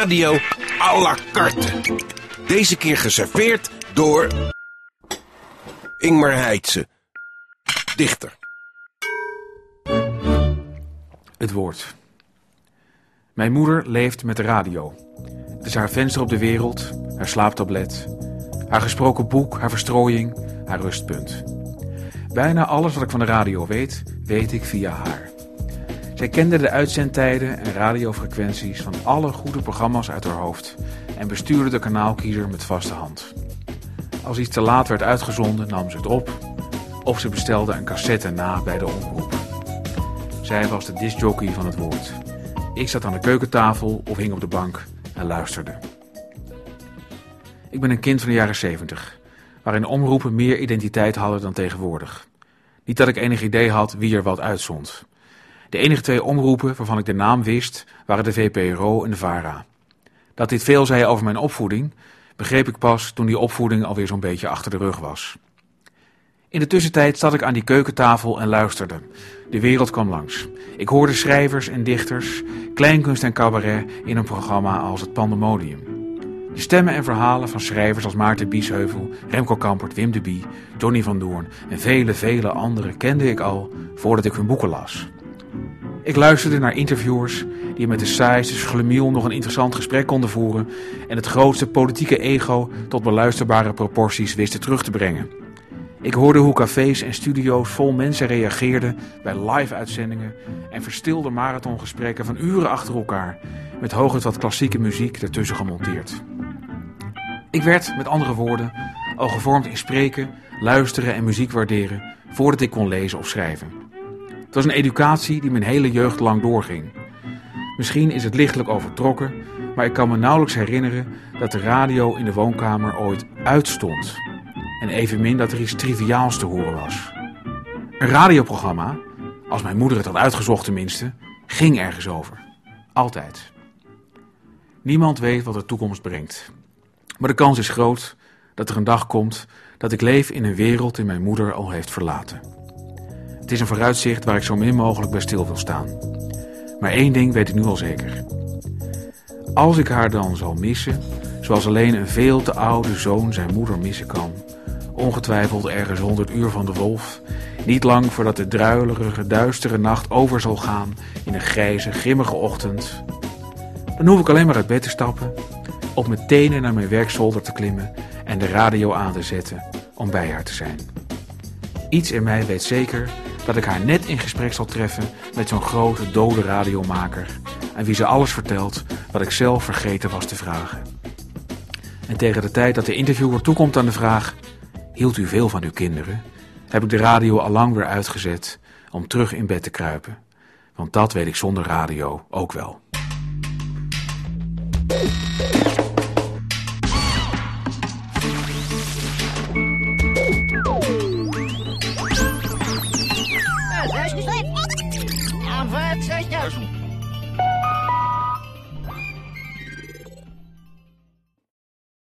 Radio à la carte. Deze keer geserveerd door... Ingmar Heitse. Dichter. Het woord. Mijn moeder leeft met de radio. Het is haar venster op de wereld, haar slaaptablet, haar gesproken boek, haar verstrooiing, haar rustpunt. Bijna alles wat ik van de radio weet, weet ik via haar. Zij kende de uitzendtijden en radiofrequenties van alle goede programma's uit haar hoofd en bestuurde de kanaalkiezer met vaste hand. Als iets te laat werd uitgezonden, nam ze het op of ze bestelde een cassette na bij de omroep. Zij was de discjockey van het woord. Ik zat aan de keukentafel of hing op de bank en luisterde. Ik ben een kind van de jaren 70, waarin omroepen meer identiteit hadden dan tegenwoordig. Niet dat ik enig idee had wie er wat uitzond. De enige twee omroepen waarvan ik de naam wist, waren de VPRO en de VARA. Dat dit veel zei over mijn opvoeding, begreep ik pas toen die opvoeding alweer zo'n beetje achter de rug was. In de tussentijd zat ik aan die keukentafel en luisterde. De wereld kwam langs. Ik hoorde schrijvers en dichters, kleinkunst en cabaret in een programma als het Pandemodium. De stemmen en verhalen van schrijvers als Maarten Biesheuvel, Remco Kampert, Wim de Bie, Johnny van Doorn en vele, vele anderen kende ik al voordat ik hun boeken las. Ik luisterde naar interviewers die met de saaiste schlemiel nog een interessant gesprek konden voeren en het grootste politieke ego tot beluisterbare proporties wisten terug te brengen. Ik hoorde hoe cafés en studio's vol mensen reageerden bij live-uitzendingen en verstilde marathongesprekken van uren achter elkaar, met hooguit wat klassieke muziek ertussen gemonteerd. Ik werd, met andere woorden, al gevormd in spreken, luisteren en muziek waarderen voordat ik kon lezen of schrijven. Het was een educatie die mijn hele jeugd lang doorging. Misschien is het lichtelijk overtrokken, maar ik kan me nauwelijks herinneren dat de radio in de woonkamer ooit uitstond. En evenmin dat er iets triviaals te horen was. Een radioprogramma, als mijn moeder het had uitgezocht tenminste, ging ergens over. Altijd. Niemand weet wat de toekomst brengt. Maar de kans is groot dat er een dag komt dat ik leef in een wereld die mijn moeder al heeft verlaten. Het is een vooruitzicht waar ik zo min mogelijk bij stil wil staan. Maar één ding weet ik nu al zeker. Als ik haar dan zal missen, zoals alleen een veel te oude zoon zijn moeder missen kan, ongetwijfeld ergens honderd uur van de wolf, niet lang voordat de druilerige, duistere nacht over zal gaan in een grijze, grimmige ochtend, dan hoef ik alleen maar uit bed te stappen, op mijn tenen naar mijn werkzolder te klimmen en de radio aan te zetten om bij haar te zijn. Iets in mij weet zeker dat ik haar net in gesprek zal treffen met zo'n grote dode radiomaker aan wie ze alles vertelt wat ik zelf vergeten was te vragen. En tegen de tijd dat de interviewer toekomt aan de vraag: Hield u veel van uw kinderen? heb ik de radio al lang weer uitgezet om terug in bed te kruipen. Want dat weet ik zonder radio ook wel. 29.